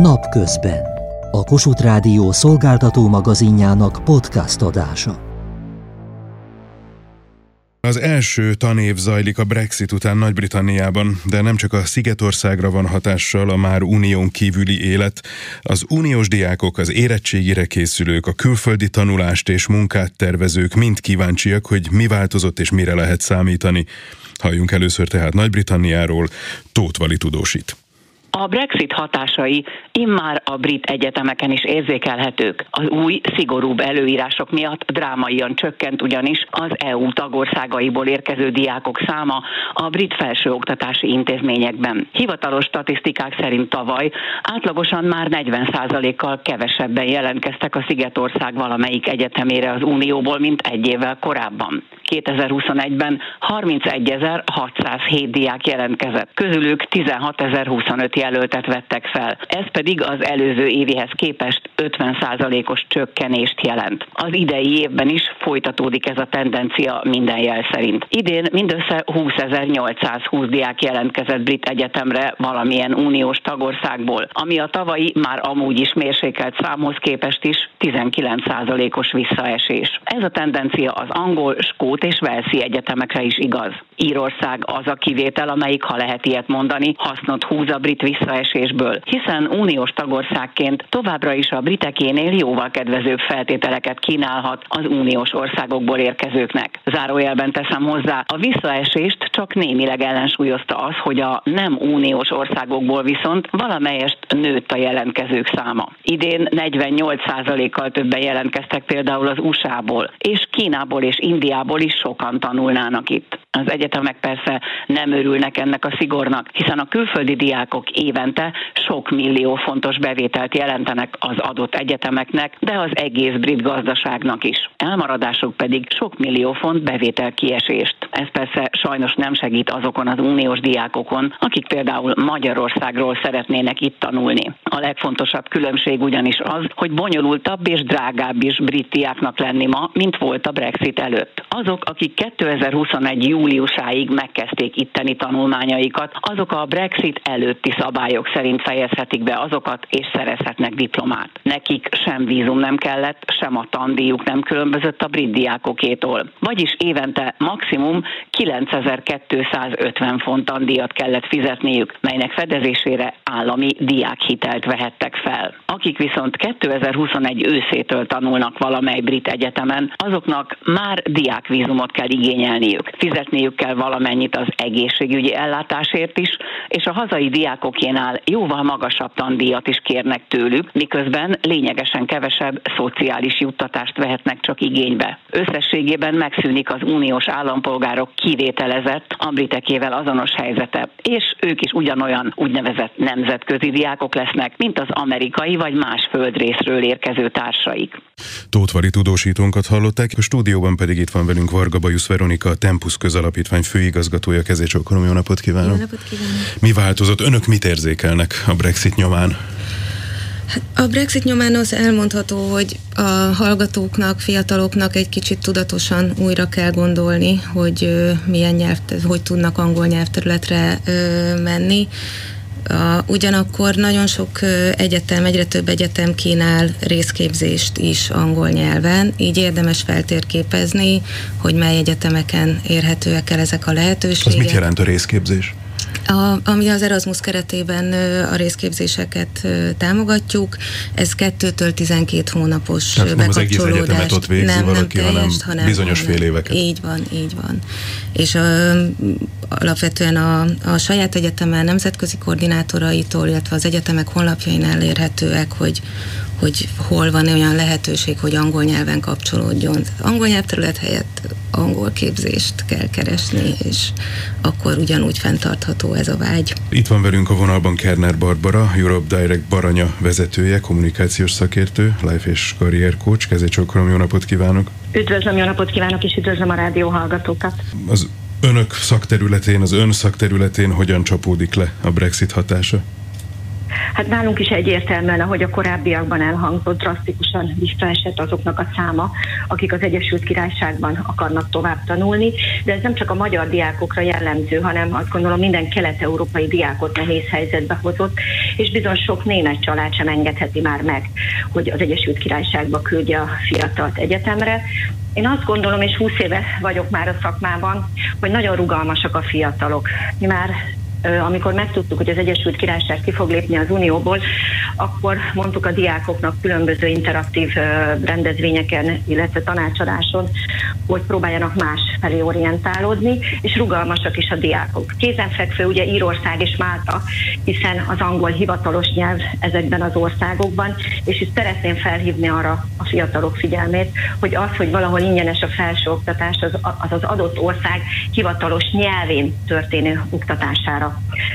Napközben. A Kossuth Rádió szolgáltató magazinjának podcast adása. Az első tanév zajlik a Brexit után Nagy-Britanniában, de nem csak a Szigetországra van hatással a már unión kívüli élet. Az uniós diákok, az érettségire készülők, a külföldi tanulást és munkát tervezők mind kíváncsiak, hogy mi változott és mire lehet számítani. Halljunk először tehát Nagy-Britanniáról, Tóth Vali tudósít. A Brexit hatásai immár a brit egyetemeken is érzékelhetők. Az új, szigorúbb előírások miatt drámaian csökkent ugyanis az EU tagországaiból érkező diákok száma a brit felsőoktatási intézményekben. Hivatalos statisztikák szerint tavaly átlagosan már 40%-kal kevesebben jelentkeztek a Szigetország valamelyik egyetemére az Unióból, mint egy évvel korábban. 2021-ben 31.607 diák jelentkezett, közülük 16.025 jelöltet vettek fel. Ez pedig az előző évihez képest 50%-os csökkenést jelent. Az idei évben is folytatódik ez a tendencia minden jel szerint. Idén mindössze 20.820 diák jelentkezett brit egyetemre valamilyen uniós tagországból, ami a tavalyi már amúgy is mérsékelt számhoz képest is 19%-os visszaesés. Ez a tendencia az angol, skót és velszi egyetemekre is igaz. Írország az a kivétel, amelyik, ha lehet ilyet mondani, hasznot húz a brit visszaesésből, hiszen uniós tagországként továbbra is a britekénél jóval kedvezőbb feltételeket kínálhat az uniós országokból érkezőknek. Zárójelben teszem hozzá, a visszaesést csak némileg ellensúlyozta az, hogy a nem uniós országokból viszont valamelyest nőtt a jelentkezők száma. Idén 48%-kal többen jelentkeztek például az USA-ból, és Kínából és Indiából is sokan tanulnának itt. Az egyetemek persze nem örülnek ennek a szigornak, hiszen a külföldi diákok évente sok millió fontos bevételt jelentenek az adott egyetemeknek, de az egész brit gazdaságnak is. Elmaradásuk pedig sok millió font bevétel kiesést. Ez persze sajnos nem segít azokon az uniós diákokon, akik például Magyarországról szeretnének itt tanulni. A legfontosabb különbség ugyanis az, hogy bonyolultabb és drágább is brit diáknak lenni ma, mint volt a Brexit előtt. Azok, akik 2021. júliusáig megkezdték itteni tanulmányaikat, azok a Brexit előtti szabályok szerint fejezhetik be azokat, és szerezhetnek diplomát. Nekik sem vízum nem kellett, sem a tandíjuk nem különbözött a brit diákokétól. Vagyis évente maximum 9250 font tandíjat kellett fizetniük, melynek fedezésére állami diákhitelt vehettek fel. Akik viszont 2021 őszétől tanulnak valamely brit egyetemen, azoknak már diákvízumot kell igényelniük. Fizetniük kell valamennyit az egészségügyi ellátásért is, és a hazai diákokénál jóval magasabb tandíjat is kérnek tőlük, miközben lényegesen kevesebb szociális juttatást vehetnek csak igénybe. Összességében megszűnik az uniós állampolgárok kivételezett a britekével azonos helyzete, és ők is ugyanolyan úgynevezett nemzetközi diákok lesznek, mint az amerikai vagy más földrészről érkező társaik. Tótvari tudósítónkat hallották, a stúdióban pedig itt van velünk Varga Bajusz Veronika, a Tempus közalapítvány főigazgatója. Kezécsókolom, jó napot kívánok! Jó napot kívánok! Mi változott? Önök mit érzékelnek a Brexit nyomán? A Brexit nyomán az elmondható, hogy a hallgatóknak, fiataloknak egy kicsit tudatosan újra kell gondolni, hogy milyen nyelv, hogy tudnak angol nyelvterületre menni. A, ugyanakkor nagyon sok egyetem, egyre több egyetem kínál részképzést is angol nyelven, így érdemes feltérképezni, hogy mely egyetemeken érhetőek el ezek a lehetőségek. Az mit jelent a részképzés? A, ami az Erasmus keretében a részképzéseket támogatjuk, ez 2-től 12 hónapos Tehát nem az egész egyetemet ott végzi nem, valaki, nem teljes, hanem bizonyos hanem, fél éveket. Így van, így van. És a, alapvetően a, a saját egyetemen nemzetközi koordinátoraitól, illetve az egyetemek honlapjain elérhetőek, hogy hogy hol van olyan lehetőség, hogy angol nyelven kapcsolódjon. Angol nyelvterület helyett angol képzést kell keresni, és akkor ugyanúgy fenntartható ez a vágy. Itt van velünk a vonalban Kerner Barbara, Europe Direct Baranya vezetője, kommunikációs szakértő, life és karrier coach. Kezécsókolom, jó napot kívánok! Üdvözlöm, jó napot kívánok, és üdvözlöm a rádió hallgatókat! Az önök szakterületén, az ön szakterületén hogyan csapódik le a Brexit hatása? Hát nálunk is egyértelműen, ahogy a korábbiakban elhangzott, drasztikusan visszaesett azoknak a száma, akik az Egyesült Királyságban akarnak tovább tanulni, de ez nem csak a magyar diákokra jellemző, hanem azt gondolom minden kelet-európai diákot nehéz helyzetbe hozott, és bizony sok német család sem engedheti már meg, hogy az Egyesült Királyságba küldje a fiatalt egyetemre. Én azt gondolom, és 20 éve vagyok már a szakmában, hogy nagyon rugalmasak a fiatalok. Mi már amikor megtudtuk, hogy az Egyesült Királyság ki fog lépni az Unióból, akkor mondtuk a diákoknak különböző interaktív rendezvényeken, illetve tanácsadáson, hogy próbáljanak más felé orientálódni, és rugalmasak is a diákok. Kézenfekvő ugye Írország és Málta, hiszen az angol hivatalos nyelv ezekben az országokban, és itt szeretném felhívni arra a fiatalok figyelmét, hogy az, hogy valahol ingyenes a felsőoktatás, az az, az adott ország hivatalos nyelvén történő oktatására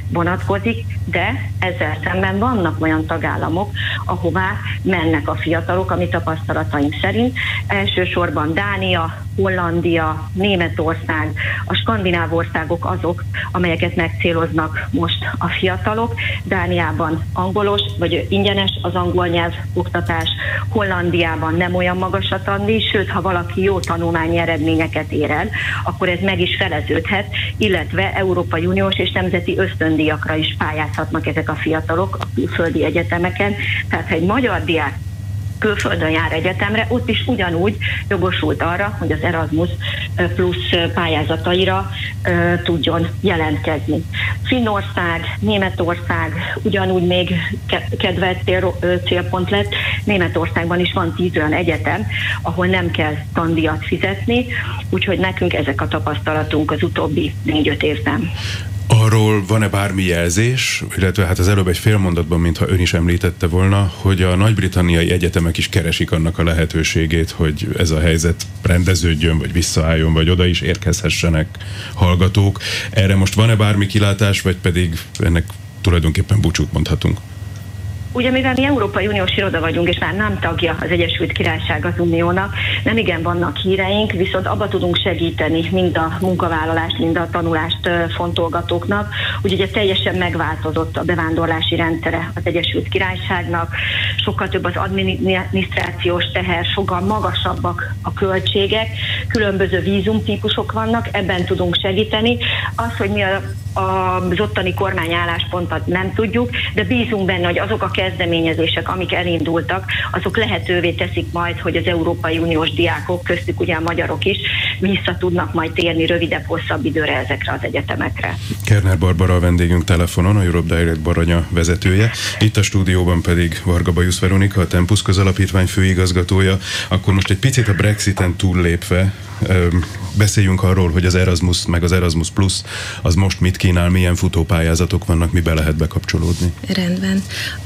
vonatkozik, de ezzel szemben vannak olyan tagállamok, ahová mennek a fiatalok, ami tapasztalataim szerint. Elsősorban Dánia, Hollandia, Németország, a skandináv országok azok, amelyeket megcéloznak most a fiatalok. Dániában angolos, vagy ingyenes az angol nyelv oktatás, Hollandiában nem olyan magas a sőt, ha valaki jó tanulmányi eredményeket ér el, akkor ez meg is feleződhet, illetve Európai Uniós és nemzeti ösztöndíjakra is pályázhatnak ezek a fiatalok a külföldi egyetemeken. Tehát ha egy magyar diák külföldön jár egyetemre, ott is ugyanúgy jogosult arra, hogy az Erasmus plusz pályázataira tudjon jelentkezni. Finnország, Németország ugyanúgy még kedvelt cél, célpont lett. Németországban is van tíz olyan egyetem, ahol nem kell tandíjat fizetni, úgyhogy nekünk ezek a tapasztalatunk az utóbbi négy-öt évben. Arról van-e bármi jelzés, illetve hát az előbb egy fél mondatban, mintha ön is említette volna, hogy a nagy-britanniai egyetemek is keresik annak a lehetőségét, hogy ez a helyzet rendeződjön, vagy visszaálljon, vagy oda is érkezhessenek hallgatók. Erre most van-e bármi kilátás, vagy pedig ennek tulajdonképpen búcsút mondhatunk? Ugye mivel mi Európai Uniós iroda vagyunk, és már nem tagja az Egyesült Királyság az Uniónak, nem igen vannak híreink, viszont abba tudunk segíteni mind a munkavállalást, mind a tanulást fontolgatóknak. Úgyhogy teljesen megváltozott a bevándorlási rendszere az Egyesült Királyságnak, sokkal több az adminisztrációs teher, sokkal magasabbak a költségek, különböző vízumtípusok vannak, ebben tudunk segíteni. Az, hogy mi a az ottani kormány álláspontot nem tudjuk, de bízunk benne, hogy azok a kezdeményezések, amik elindultak, azok lehetővé teszik majd, hogy az Európai Uniós diákok, köztük ugye a magyarok is, vissza tudnak majd térni rövidebb, hosszabb időre ezekre az egyetemekre. Kerner Barbara a vendégünk telefonon, a Europe Direct Baranya vezetője. Itt a stúdióban pedig Varga Bajusz Veronika, a Tempus közalapítvány főigazgatója. Akkor most egy picit a Brexiten túllépve beszéljünk arról, hogy az Erasmus meg az Erasmus Plus az most mit kínál, milyen futópályázatok vannak, mibe lehet bekapcsolódni. Rendben.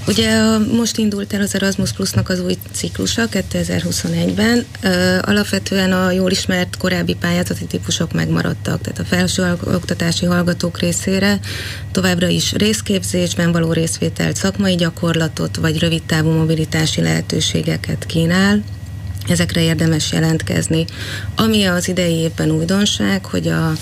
Ugye most indult el az Erasmus Plusnak az új ciklusa 2021-ben. Alapvetően a jól ismert korábbi pályázati típusok megmaradtak, tehát a felső oktatási hallgatók részére továbbra is részképzésben való részvételt, szakmai gyakorlatot vagy rövidtávú mobilitási lehetőségeket kínál ezekre érdemes jelentkezni. Ami az idei évben újdonság, hogy a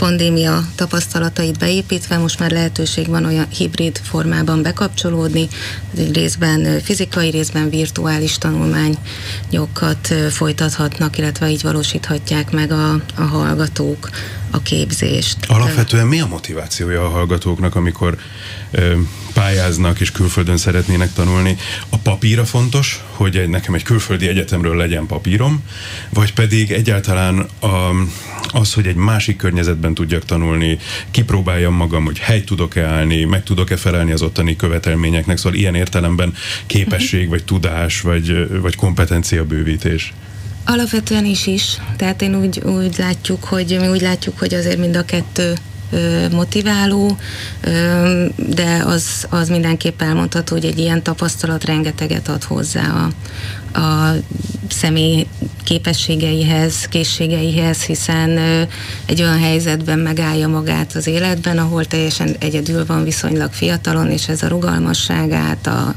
pandémia tapasztalatait beépítve most már lehetőség van olyan hibrid formában bekapcsolódni, egy részben fizikai, részben virtuális tanulmányokat folytathatnak, illetve így valósíthatják meg a, a hallgatók a képzést. Alapvetően mi a motivációja a hallgatóknak, amikor ö, pályáznak és külföldön szeretnének tanulni? A papíra fontos, hogy egy, nekem egy külföldi egyetemről legyen papírom, vagy pedig egyáltalán a, az, hogy egy másik környezetben tudjak tanulni, kipróbáljam magam, hogy hely tudok-e állni, meg tudok-e felelni az ottani követelményeknek, szóval ilyen értelemben képesség, vagy tudás, vagy, vagy kompetencia bővítés. Alapvetően is is. Tehát én úgy, úgy látjuk, hogy mi úgy látjuk, hogy azért mind a kettő motiváló, de az, az mindenképp elmondható, hogy egy ilyen tapasztalat rengeteget ad hozzá a, a személy képességeihez, készségeihez, hiszen egy olyan helyzetben megállja magát az életben, ahol teljesen egyedül van viszonylag fiatalon, és ez a rugalmasságát, a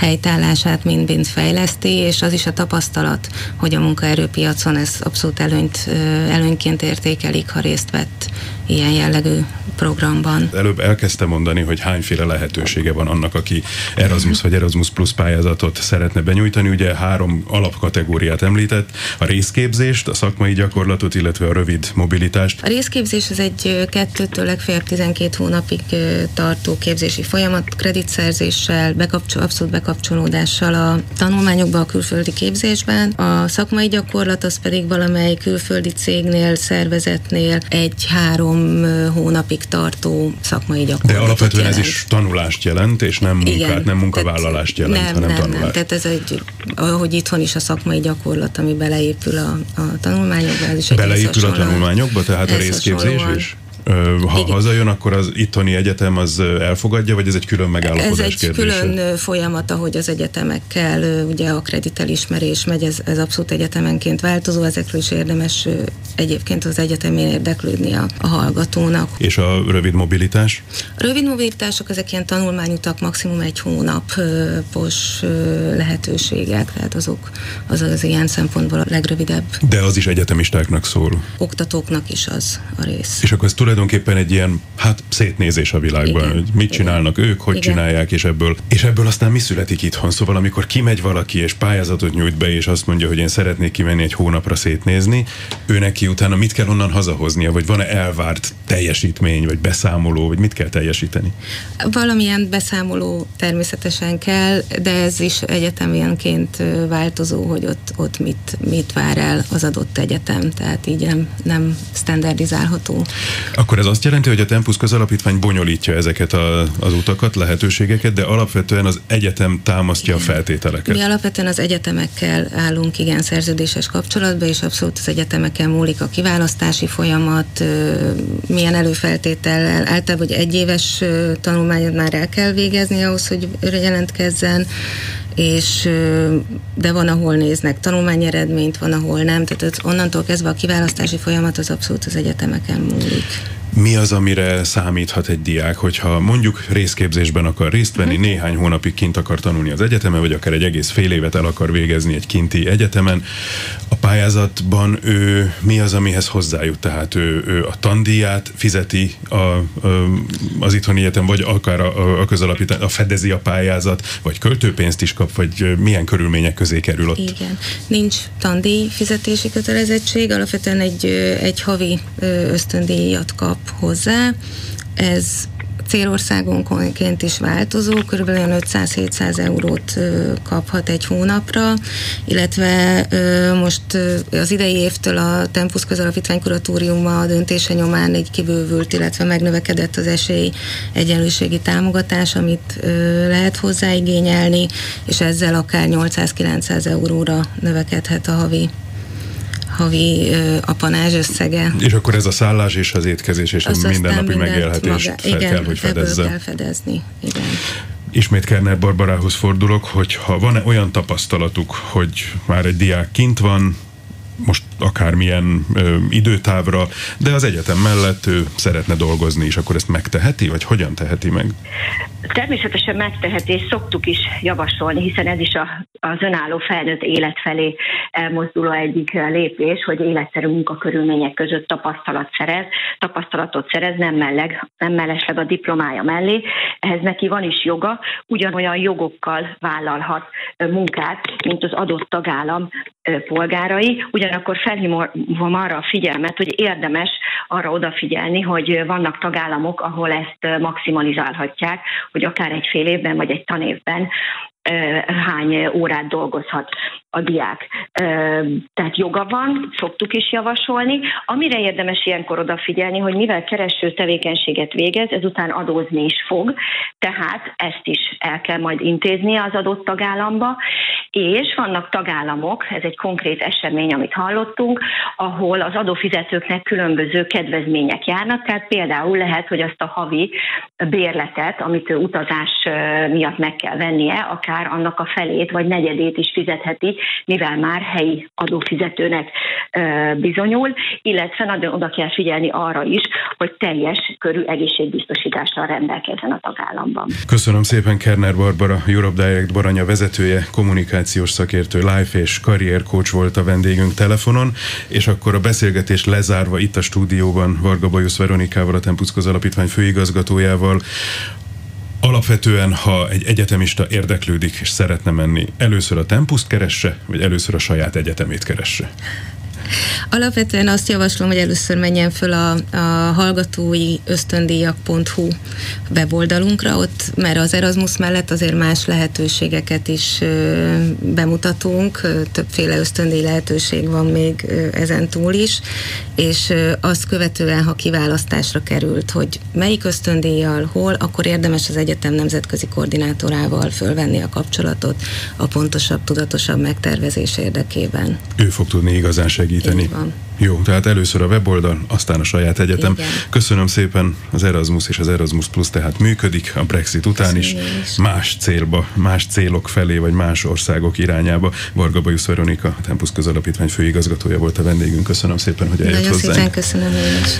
helytállását mind-mind fejleszti, és az is a tapasztalat, hogy a munkaerőpiacon ez abszolút előnyt, előnyként értékelik, ha részt vett ilyen jellegű programban. Előbb elkezdte mondani, hogy hányféle lehetősége van annak, aki Erasmus vagy Erasmus Plus pályázatot szeretne benyújtani. Ugye három alapkategóriát említett, a részképzést, a szakmai gyakorlatot, illetve a rövid mobilitást. A részképzés az egy kettőtől legfeljebb 12 hónapig tartó képzési folyamat, kreditszerzéssel, bekapcsol, abszolút bekapcsolódással a tanulmányokba, a külföldi képzésben. A szakmai gyakorlat az pedig valamely külföldi cégnél, szervezetnél egy-három hónapig tartó szakmai gyakorlat. De alapvetően jelent. ez is tanulást jelent, és nem munkát, Igen, nem munkavállalást jelent, nem, hanem nem, tanulást. Nem, tehát ez egy, ahogy itthon is a szakmai gyakorlat, ami beleépül a, a tanulmányokba, ez is Beleépül a tanulmányokba, tehát a részképzés is? Ha Igen. hazajön, akkor az itthoni egyetem az elfogadja, vagy ez egy külön megállapodás Ez egy kérdése? külön folyamat, ahogy az egyetemekkel, ugye a kreditelismerés megy, ez, ez abszolút egyetemenként változó, ezekről is érdemes egyébként az egyetemén érdeklődni a, a hallgatónak. És a rövid mobilitás? A rövid mobilitások ezek ilyen tanulmányutak, maximum egy hónapos lehetőségek, tehát azok az az ilyen szempontból a legrövidebb. De az is egyetemistáknak szól? Oktatóknak is az a rész. És akkor ez tulajdonképpen egy ilyen, hát szétnézés a világban, Igen. hogy mit csinálnak Igen. ők, hogy Igen. csinálják, és ebből, és ebből aztán mi születik itthon. Szóval amikor kimegy valaki, és pályázatot nyújt be, és azt mondja, hogy én szeretnék kimenni egy hónapra szétnézni, ő neki utána mit kell onnan hazahoznia, vagy van-e elvárt teljesítmény, vagy beszámoló, vagy mit kell teljesíteni? Valamilyen beszámoló természetesen kell, de ez is egyetemionként változó, hogy ott, ott mit, mit vár el az adott egyetem, tehát így nem, nem standardizálható. Akkor ez azt jelenti, hogy a Tempus közalapítvány bonyolítja ezeket a, az utakat, lehetőségeket, de alapvetően az egyetem támasztja igen. a feltételeket. Mi alapvetően az egyetemekkel állunk igen szerződéses kapcsolatban, és abszolút az egyetemekkel múlik a kiválasztási folyamat, milyen előfeltétellel, általában, hogy egy éves tanulmányot már el kell végezni ahhoz, hogy jelentkezzen, és de van, ahol néznek tanulmányeredményt, van, ahol nem, tehát onnantól kezdve a kiválasztási folyamat az abszolút az egyetemeken múlik. Mi az, amire számíthat egy diák, hogyha mondjuk részképzésben akar részt venni, uh-huh. néhány hónapig kint akar tanulni az egyetemen, vagy akár egy egész fél évet el akar végezni egy kinti egyetemen, a pályázatban ő mi az, amihez hozzájut? Tehát ő, ő a tandíját fizeti a, a, az itthoni egyetem, vagy akár a, a közalapítás, a fedezi a pályázat, vagy költőpénzt is kap, vagy milyen körülmények közé kerül ott? Igen. Nincs tandíj fizetési kötelezettség, alapvetően egy, egy havi ösztöndíjat kap hozzá. Ez célországonként is változó, kb. 500-700 eurót kaphat egy hónapra, illetve most az idei évtől a Tempus Közalapítvány Kuratóriuma a döntése nyomán egy kibővült, illetve megnövekedett az esély egyenlőségi támogatás, amit lehet hozzáigényelni, és ezzel akár 800-900 euróra növekedhet a havi havi apanázs összege. És akkor ez a szállás és az étkezés és az a mindennapi megélhetés maga, fel igen, kell, hogy fedezze. kell fedezni, igen. Ismét Kerner Barbarához fordulok, hogy ha van-e olyan tapasztalatuk, hogy már egy diák kint van, most akármilyen ö, időtávra, de az egyetem mellett ő szeretne dolgozni, és akkor ezt megteheti, vagy hogyan teheti meg? Természetesen megteheti, és szoktuk is javasolni, hiszen ez is a, az önálló felnőtt élet felé elmozduló egyik lépés, hogy életszerű munkakörülmények között tapasztalat szerez, tapasztalatot szerez, nem, melleg, nem mellesleg a diplomája mellé. Ehhez neki van is joga, ugyanolyan jogokkal vállalhat munkát, mint az adott tagállam polgárai, ugyanakkor felhívom arra a figyelmet, hogy érdemes arra odafigyelni, hogy vannak tagállamok, ahol ezt maximalizálhatják, hogy akár egy fél évben vagy egy tanévben hány órát dolgozhat a diák. Tehát joga van, szoktuk is javasolni. Amire érdemes ilyenkor odafigyelni, hogy mivel kereső tevékenységet végez, ezután adózni is fog, tehát ezt is el kell majd intézni az adott tagállamba, És vannak tagállamok, ez egy konkrét esemény, amit hallottunk, ahol az adófizetőknek különböző kedvezmények járnak, tehát például lehet, hogy azt a havi bérletet, amit utazás miatt meg kell vennie, akár annak a felét vagy negyedét is fizetheti, mivel már helyi adófizetőnek bizonyul, illetve nagyon oda kell figyelni arra is, hogy teljes körű egészségbiztosítással rendelkezzen a tagállamban. Köszönöm szépen Kerner Barbara, Europe Direct Baranya vezetője, kommunikációs szakértő, life és karrier coach volt a vendégünk telefonon, és akkor a beszélgetés lezárva itt a stúdióban Varga Bajusz Veronikával, a Tempuszkoz Alapítvány főigazgatójával, Alapvetően, ha egy egyetemista érdeklődik és szeretne menni, először a tempuszt keresse, vagy először a saját egyetemét keresse? Alapvetően azt javaslom, hogy először menjen föl a, a hallgatói ösztöndíjak.hu weboldalunkra, ott, mert az Erasmus mellett azért más lehetőségeket is ö, bemutatunk, többféle ösztöndíj lehetőség van még ö, ezen túl is, és ö, azt követően, ha kiválasztásra került, hogy melyik ösztöndíjjal, hol, akkor érdemes az egyetem nemzetközi koordinátorával fölvenni a kapcsolatot a pontosabb, tudatosabb megtervezés érdekében. Ő fog tudni igazán segíteni segíteni. Jó, tehát először a weboldal, aztán a saját egyetem. Igen. Köszönöm szépen, az Erasmus és az Erasmus Plus tehát működik a Brexit után is, is, más célba, más célok felé, vagy más országok irányába. Varga Bajusz Veronika, a Tempus közalapítvány főigazgatója volt a vendégünk. Köszönöm szépen, hogy eljött Nagyon hozzánk. szépen köszönöm én is.